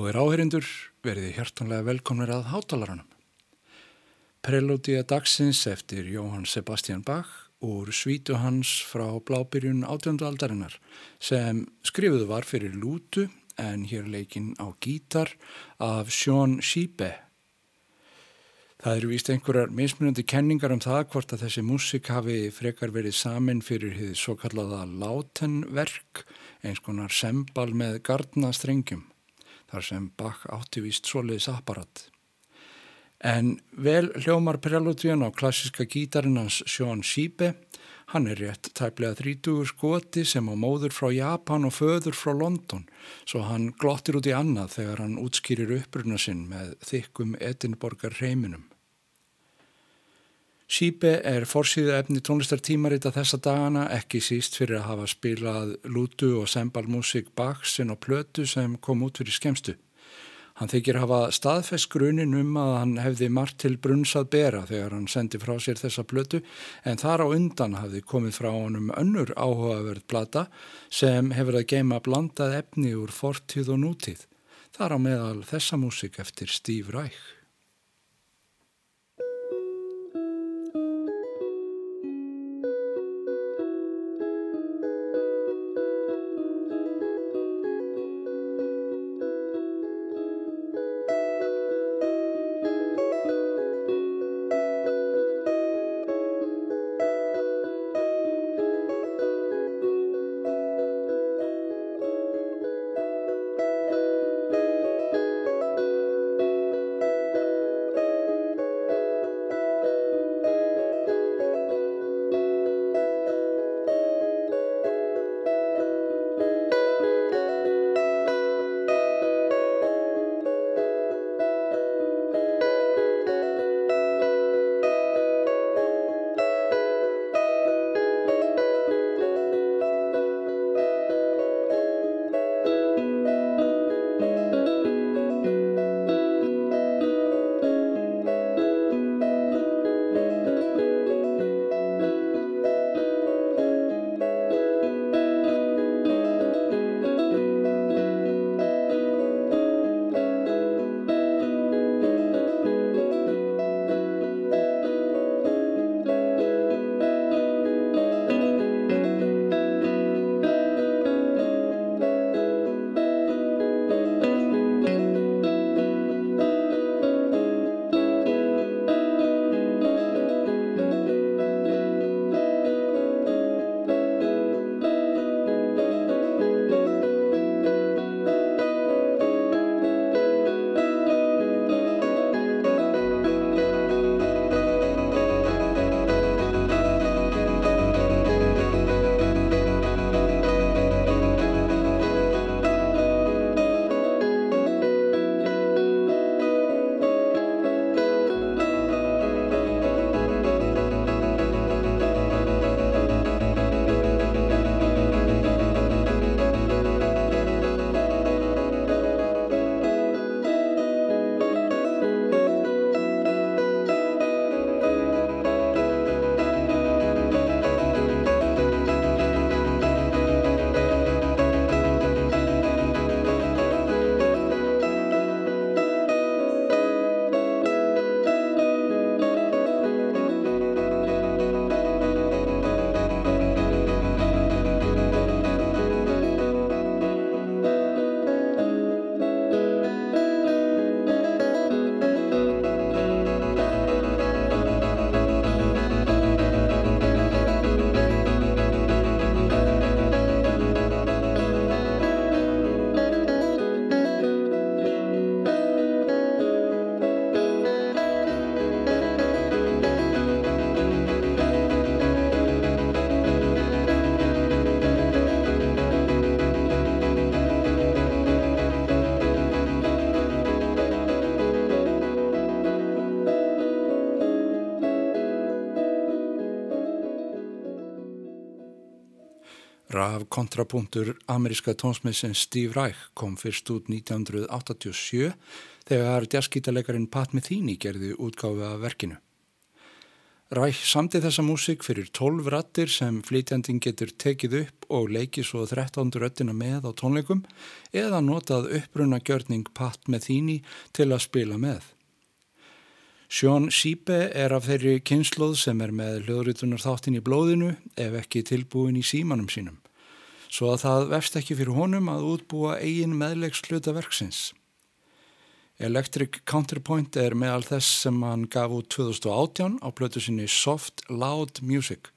Góðir áherindur, veriði hjartanlega velkomnir að hátalaranum. Prelúdía dagsins eftir Jóhann Sebastian Bach úr svítu hans frá blábyrjun átjöndu aldarinnar sem skrifuðu var fyrir lútu en hér leikinn á gítar af Sean Sheebe. Það eru víst einhverjar mismunandi kenningar um það hvort að þessi músik hafi frekar verið samin fyrir því svo kallaða látenverk, eins konar sembal með gardnastrengjum þar sem Bach átti víst soliðis apparat. En vel hljómar prelúdíun á klassiska gítarinn hans Sean Sheebe, hann er rétt tæplega 30 skoti sem á móður frá Japan og föður frá London, svo hann glottir út í annað þegar hann útskýrir uppruna sinn með þykkum Edinborgar reiminum. Sýpe er forsýðu efni tónlistartímarita þessa dagana ekki síst fyrir að hafa spilað lútu og sembalmusik Bachsinn og plötu sem kom út fyrir skemstu. Hann þykir hafa staðfest grunin um að hann hefði margt til brunnsað bera þegar hann sendi frá sér þessa plötu en þar á undan hafði komið frá honum önnur áhugaverð plata sem hefur að geima blandað efni úr fortíð og nútíð. Þar á meðal þessa músik eftir Steve Reich. Raf kontrapunktur ameríska tónsmissins Steve Reich kom fyrst út 1987 þegar jazzgítalegarin Pat Metheny gerði útgáfi af verkinu. Ræk samti þessa músik fyrir 12 rattir sem flytjandin getur tekið upp og leikið svo 13 röttina með á tónleikum eða notað uppbrunna gjörning Pat Metheny til að spila með. Sjón Sýpe er af þeirri kynsloð sem er með hljóðritunar þáttin í blóðinu ef ekki tilbúin í símanum sínum. Svo að það vefst ekki fyrir honum að útbúa eigin meðlegs hlutaverksins. Electric Counterpoint er meðal þess sem hann gaf út 2018 á blötu sinni Soft Loud Music.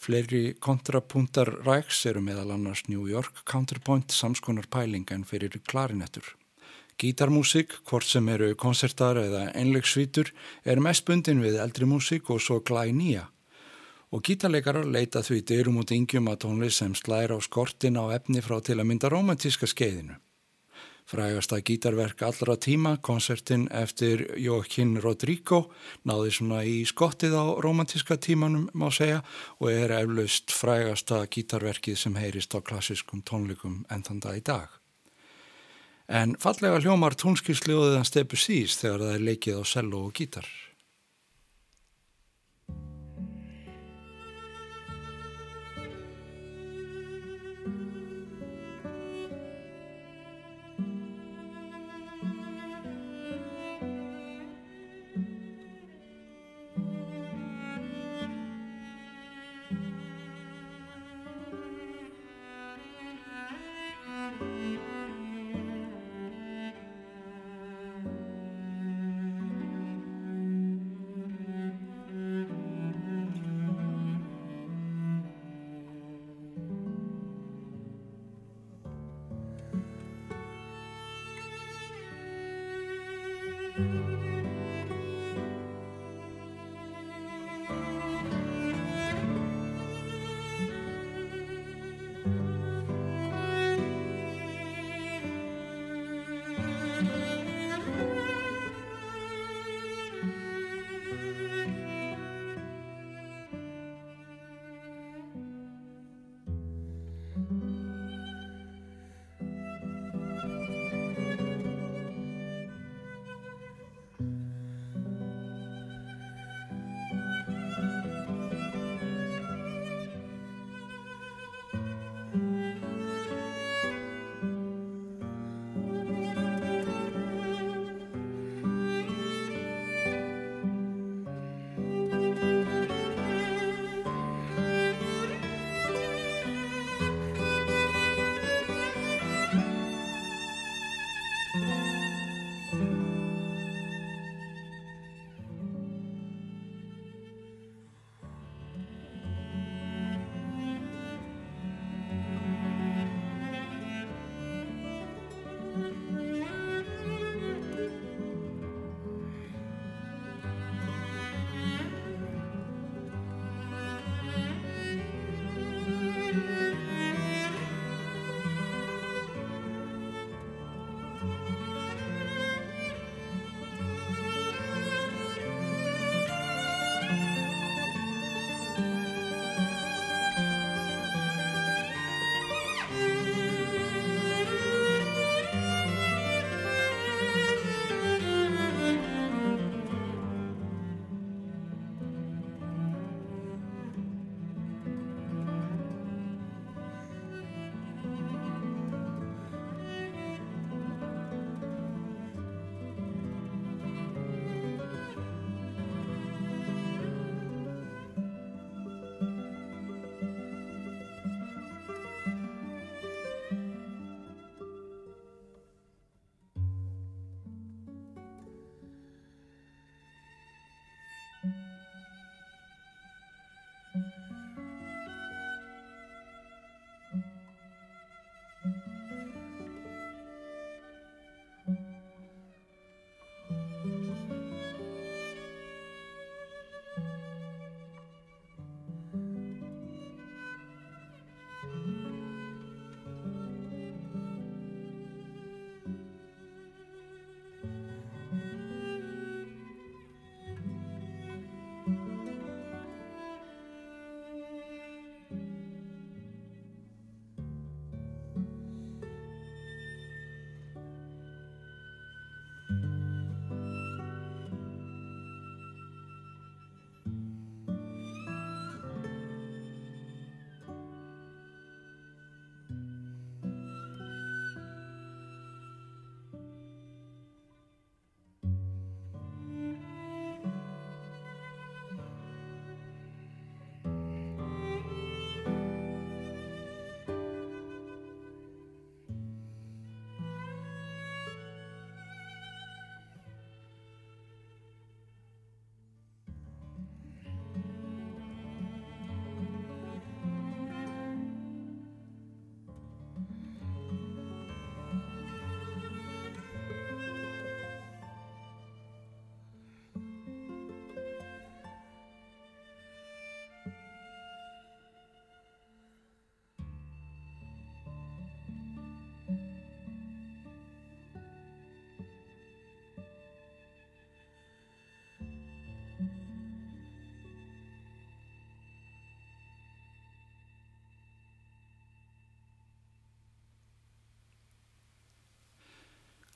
Fleiri kontrapunktar ræks eru meðal annars New York Counterpoint samskonar pæling en fyrir klarinettur. Gítarmúsik, hvort sem eru konsertar eða einlegsvítur, er mest bundin við eldri músik og svo glæ nýja. Og gítarleikarar leita því dyrum út yngjum að tónlist sem slæra á skortin á efni frá til að mynda romantíska skeiðinu. Frægasta gítarverk allra tíma, konsertin eftir Joaquín Rodrigo, náði svona í skottið á romantíska tímanum má segja og er eflaust frægasta gítarverkið sem heyrist á klassiskum tónleikum enn þann dag í dag. En fallega hljómar tónskísljóðiðan stepu sís þegar það er leikið á cello og gítar. Música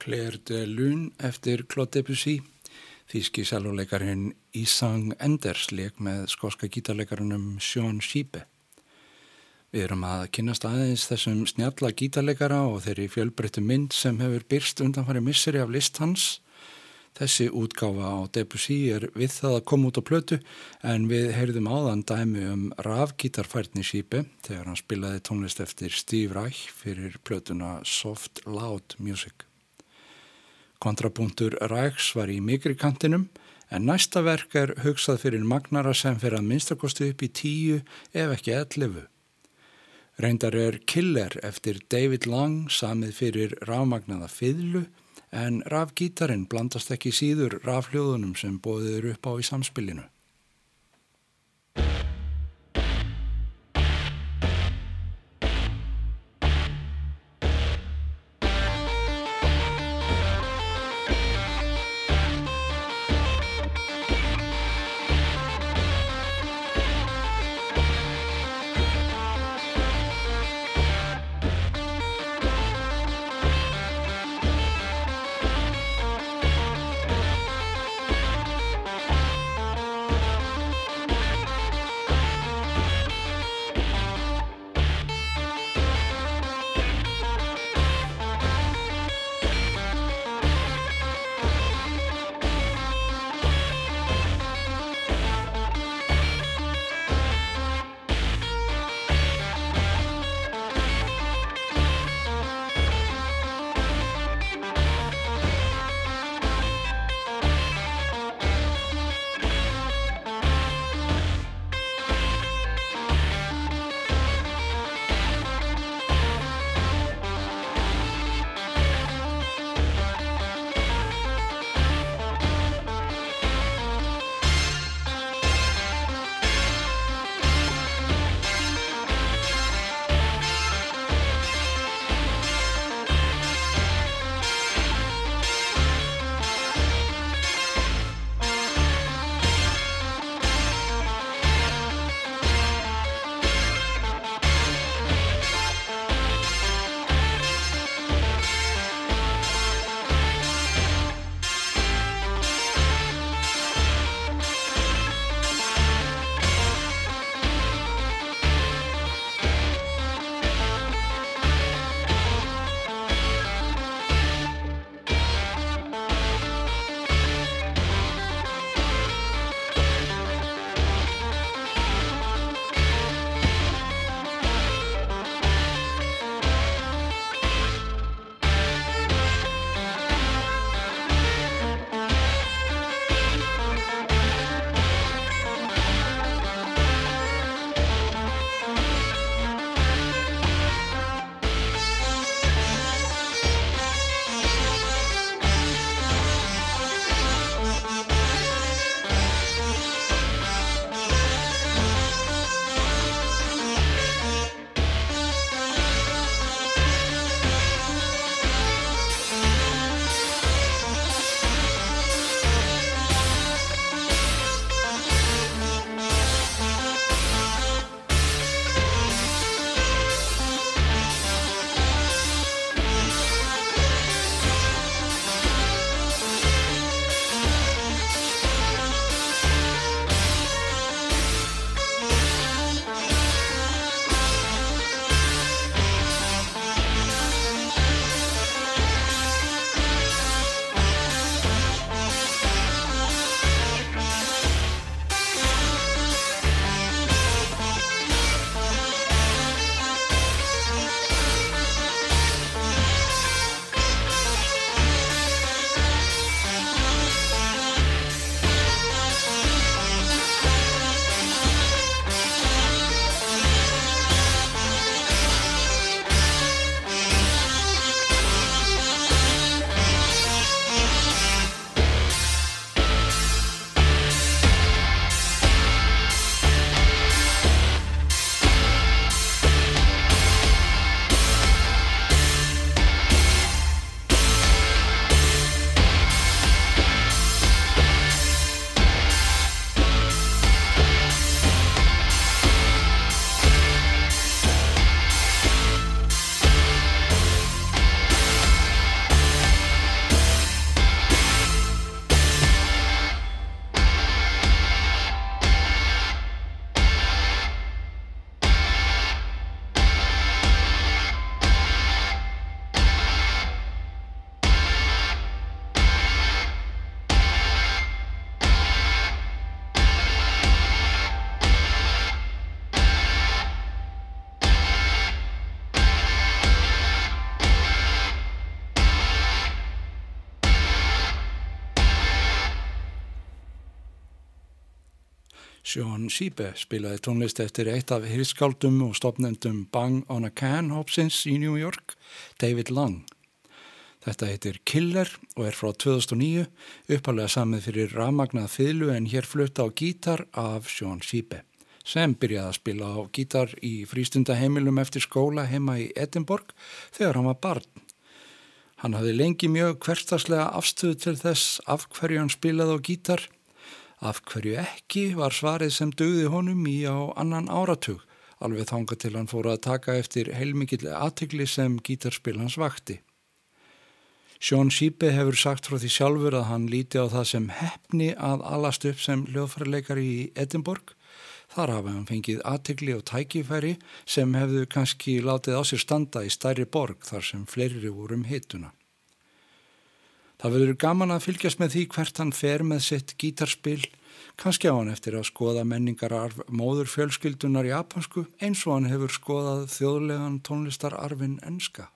Claire de Lune eftir Claude Debussy. Þíski sæluleikarinn Isang Enders leik með skoska gítarleikarunum Sean Sheepe. Við erum að kynast aðeins þessum snjalla gítarleikara og þeirri fjölbreyttu mynd sem hefur byrst undanfari misseri af list hans. Þessi útgáfa á Debussy er við það að koma út á plötu en við heyrðum áðan dæmi um rafgítarfærni Sheepe þegar hann spilaði tónlist eftir Steve Reich fyrir plötuna Soft Loud Music. Kontrapunktur Ræks var í mikri kantinum en næsta verk er hugsað fyrir magnara sem fyrir að minnstakosti upp í tíu ef ekki ellifu. Reyndar er Killer eftir David Lang samið fyrir rafmagnaða fiðlu en rafgítarin blandast ekki síður rafljóðunum sem bóðir upp á í samspilinu. Sjón Sýbe spilaði tónlist eftir eitt af hirskaldum og stopnendum Bang on a Can Hopsins í New York, David Long. Þetta heitir Killer og er frá 2009, uppalega samið fyrir ramagnað fylgu en hér flutta á gítar af Sjón Sýbe sem byrjaði að spila á gítar í frístundaheimilum eftir skóla heima í Edinborg þegar hann var barn. Hann hafði lengi mjög hverstaslega afstöðu til þess af hverju hann spilaði á gítar Af hverju ekki var svarið sem dögði honum í á annan áratug, alveg þanga til hann fóru að taka eftir heilmikill aðtegli sem gítarspil hans vakti. Sjón Sýpe hefur sagt frá því sjálfur að hann líti á það sem hefni að alast upp sem hljóðfærleikari í Edinborg. Þar hafa hann fengið aðtegli og tækifæri sem hefðu kannski látið á sér standa í stærri borg þar sem fleiri vorum hituna. Það verður gaman að fylgjast með því hvert hann fer með sitt gítarspil, kannski á hann eftir að skoða menningararf móður fjölskyldunar japansku eins og hann hefur skoðað þjóðlegan tónlistararfin enska.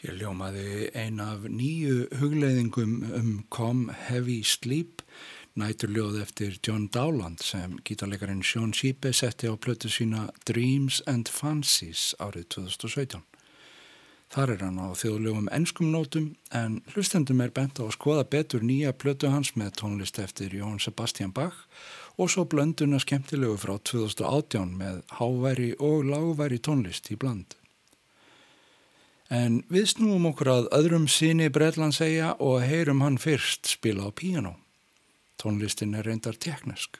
Hér ljómaði ein af nýju hugleiðingum um Come Heavy Sleep, næturljóð eftir John Dowland sem gítarleikarin Sean Sheepe setti á plötu sína Dreams and Fancies árið 2017. Þar er hann á þjóðlegum ennskum nótum en hlustendum er bent á að skoða betur nýja plötu hans með tónlist eftir Jón Sebastian Bach og svo blönduna skemmtilegu frá 2018 með háværi og lágværi tónlist í bland. En við snúum okkur að öðrum síni Breitlands eiga og heyrum hann fyrst spila á píano. Tónlistin er reyndar teknisk.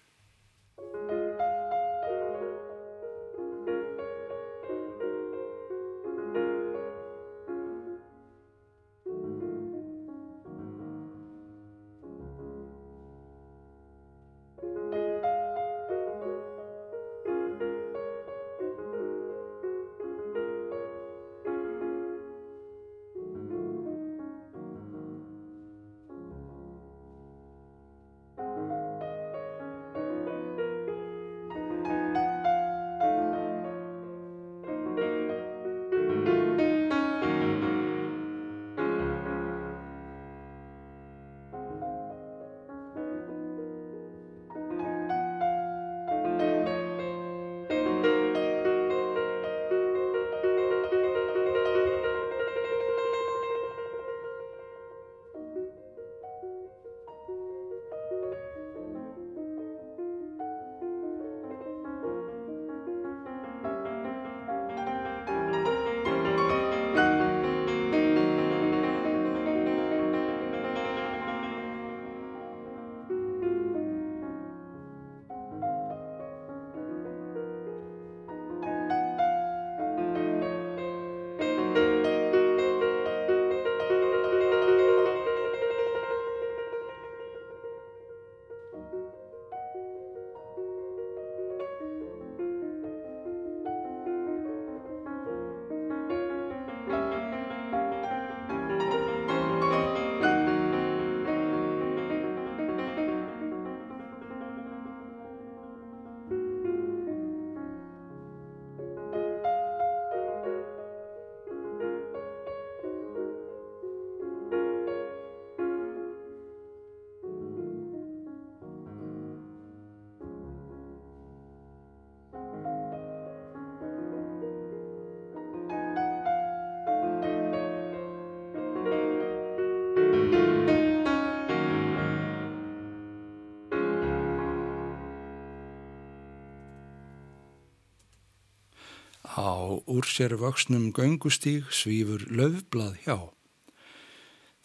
Sér vöxnum göngustíg svífur löfblað hjá.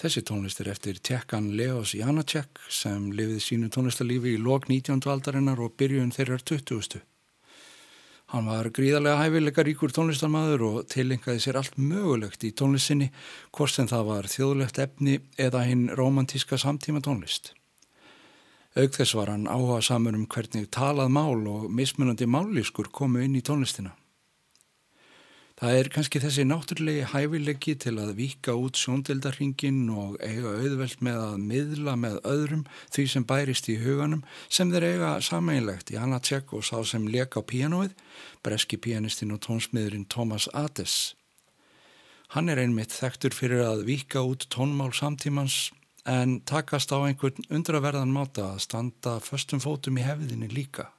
Þessi tónlist er eftir tekkan Leos Janacek sem lifið sínu tónlistalífi í lok 19. aldarinnar og byrjun þeirrar 20. Hann var gríðarlega hæfileika ríkur tónlistarmadur og tilengaði sér allt mögulegt í tónlistinni, hvort sem það var þjóðlegt efni eða hinn romantíska samtíma tónlist. Aug þess var hann áhuga samur um hvernig talað mál og mismunandi mállískur komu inn í tónlistina. Það er kannski þessi náttúrulegi hæfilegi til að vika út sjóndeldarringin og eiga auðvelt með að miðla með öðrum því sem bærist í huganum sem þeir eiga sameinlegt í Anna Tjekk og sá sem leka á píanóið, breski píanistinn og tónsmiðurinn Thomas Ades. Hann er einmitt þekktur fyrir að vika út tónmál samtímans en takast á einhvern undraverðan máta að standa föstum fótum í hefðinni líka.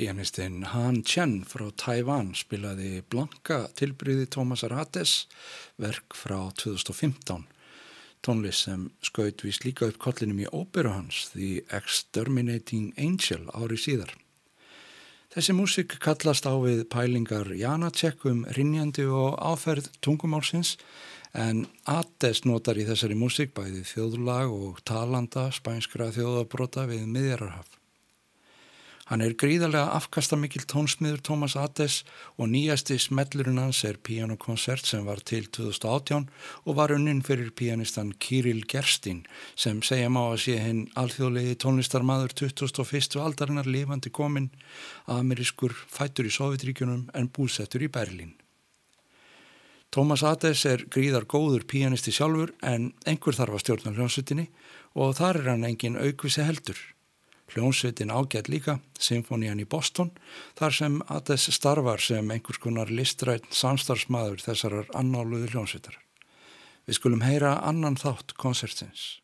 Pianistinn Han Chen frá Taiwan spilaði blanka tilbríði Thomas Arates verk frá 2015 tónlist sem skaut vist líka upp kollinum í óperu hans The Exterminating Angel ári síðar. Þessi músik kallast á við pælingar Janacek um rinjandi og áferð tungumálsins en Ates notar í þessari músik bæði þjóðlag og talanda spænskra þjóðabrota við miðjararhaf. Hann er gríðarlega afkastamikil tónsmiður Thomas Ates og nýjasti smellurinn hans er pianokoncert sem var til 2018 og var unninn fyrir pianistan Kirill Gerstin sem segja má að sé hinn alþjóðlegi tónlistarmadur 2001. aldarinnar lifandi komin amerískur fættur í Sovjetríkunum en búsettur í Berlín. Thomas Ates er gríðar góður pianisti sjálfur en einhver þarf að stjórna hljómsutinni og þar er hann engin aukvisi heldur. Hljónsveitin ágætt líka, Symfónían í Boston, þar sem Ades starfar sem einhvers konar listrætt samstarfsmaður þessarar annáluðu hljónsveitar. Við skulum heyra annan þátt konsertins.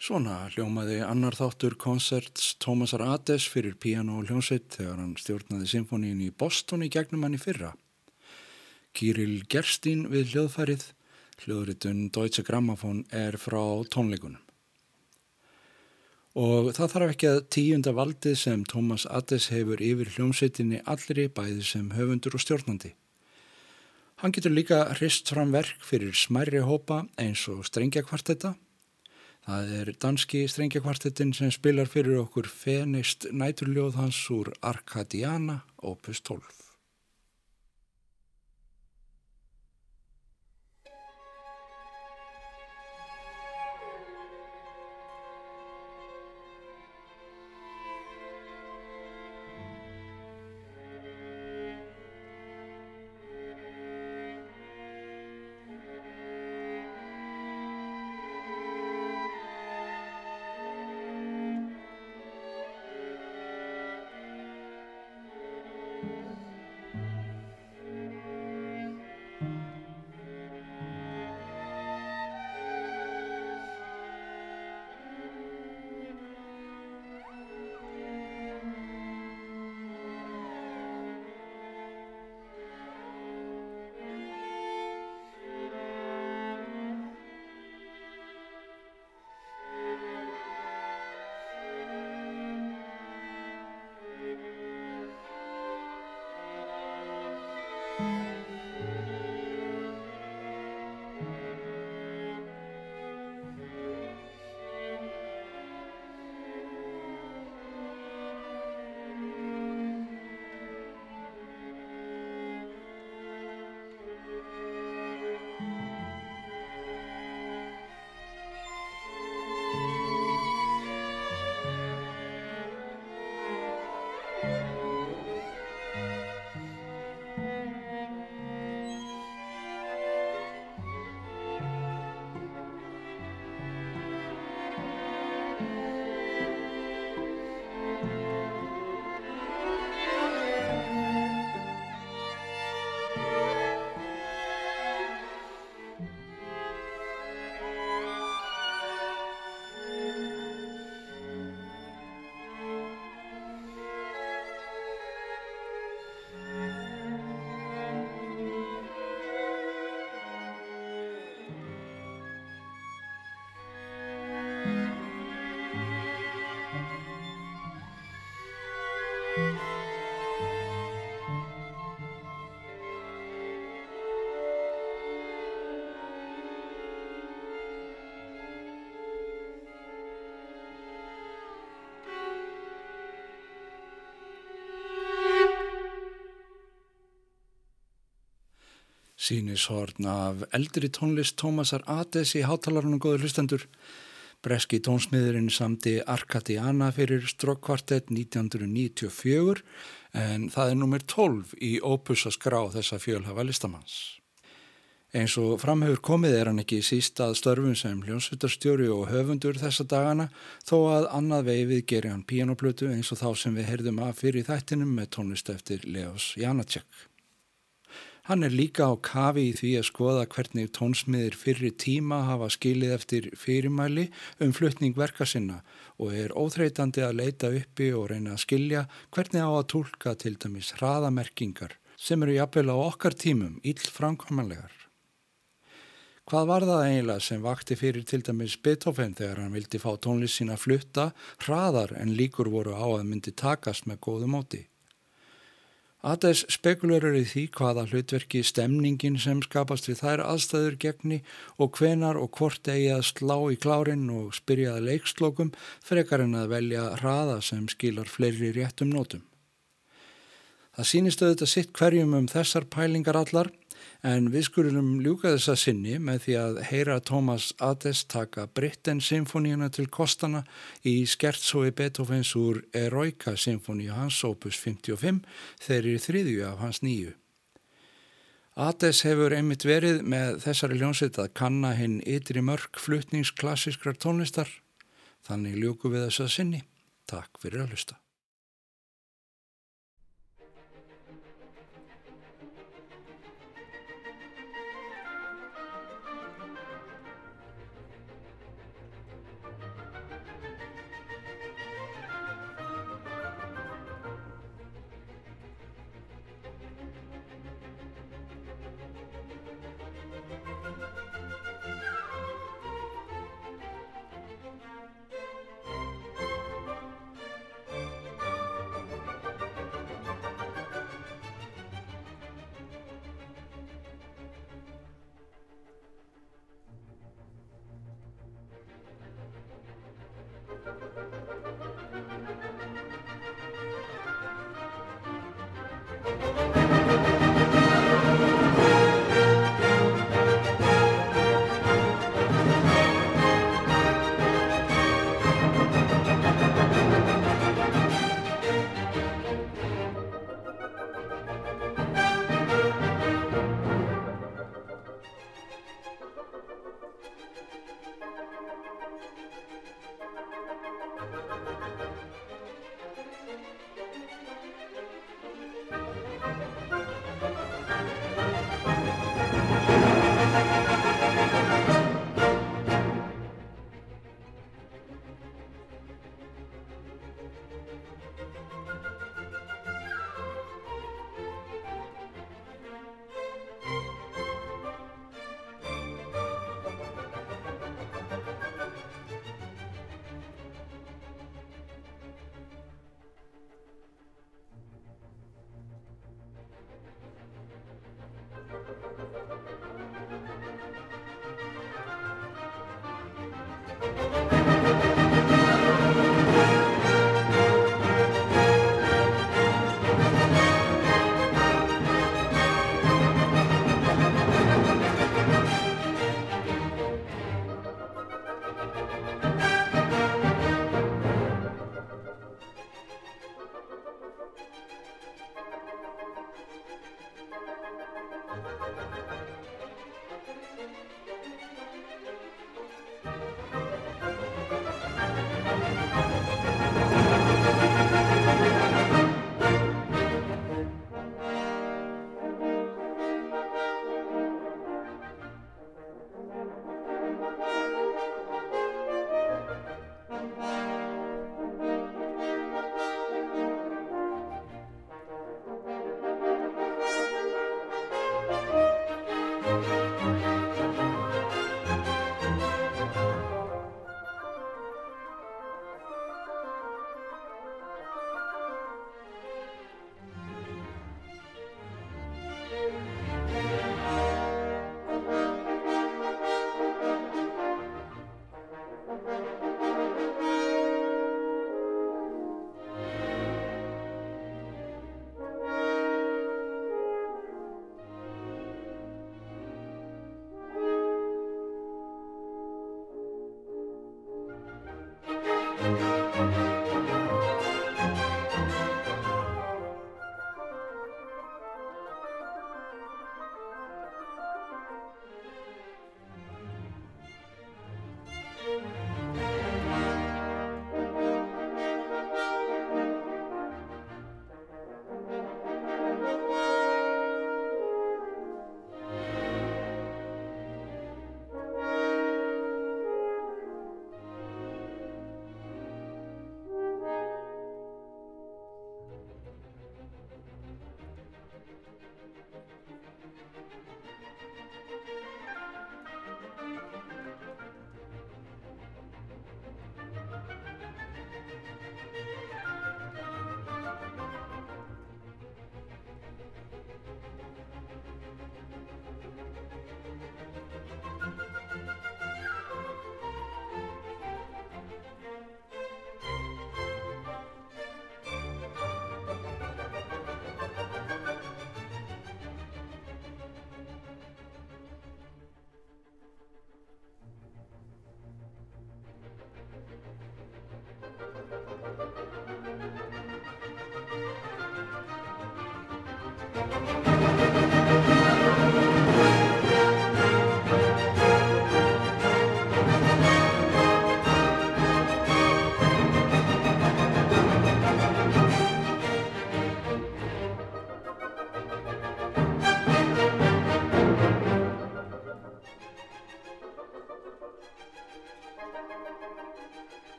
Svona hljómaði annar þáttur koncerts Tómasar Ades fyrir piano og hljómsveit þegar hann stjórnaði symfóníin í Boston í gegnum hann í fyrra. Kýril Gerstín við hljóðfærið, hljóðritun Deutsche Grammophon er frá tónleikunum. Og það þarf ekki að tíunda valdið sem Tómas Ades hefur yfir hljómsveitinni allri bæði sem höfundur og stjórnandi. Hann getur líka hrist fram verk fyrir smærri hópa eins og strengjakvartetta Það er danski strengjakvartettin sem spilar fyrir okkur fenist næturljóð hans úr Arkadiana opus 12. Sýnishorn af eldri tónlist Tómasar Ades í hátalarunum góður hlustendur. Breski tónsmiðurinn samti Arkadiana fyrir Strokkvartett 1994 en það er nummer 12 í ópussa skrá þessa fjölhafa listamanns. Eins og framhefur komið er hann ekki síst að störfum sem hljónsvittarstjóri og höfundur þessa dagana þó að annað veifið gerir hann píanoplötu eins og þá sem við heyrðum af fyrir þættinum með tónlist eftir Leos Janacek. Hann er líka á kafi í því að skoða hvernig tónsmiðir fyrri tíma hafa skilið eftir fyrirmæli um flutning verka sinna og er óþreytandi að leita uppi og reyna að skilja hvernig á að tólka til dæmis hraðamerkingar sem eru jafnvel á okkar tímum ill framkomanlegar. Hvað var það eiginlega sem vakti fyrir til dæmis Beethoven þegar hann vildi fá tónlist sína flutta hraðar en líkur voru á að myndi takast með góðu móti? Ades spekulurur í því hvaða hlutverki stemningin sem skapast við þær aðstæður gegni og hvenar og hvort eigi að slá í klárin og spyrjaða leikslokum frekar en að velja hraða sem skilar fleiri réttum nótum. Það sínist auðvitað sitt hverjum um þessar pælingar allar en við skulum ljúka þessa sinni með því að heyra Thomas Ades taka Britten symfóníuna til kostana í skertsói Beethovens úr Eroika symfóníu hans opus 55 þeir eru þriðju af hans nýju. Ades hefur einmitt verið með þessari ljónsitt að kanna hinn ytri mörg flutningsklassiskrar tónlistar þannig ljúku við þessa sinni. Takk fyrir að hlusta.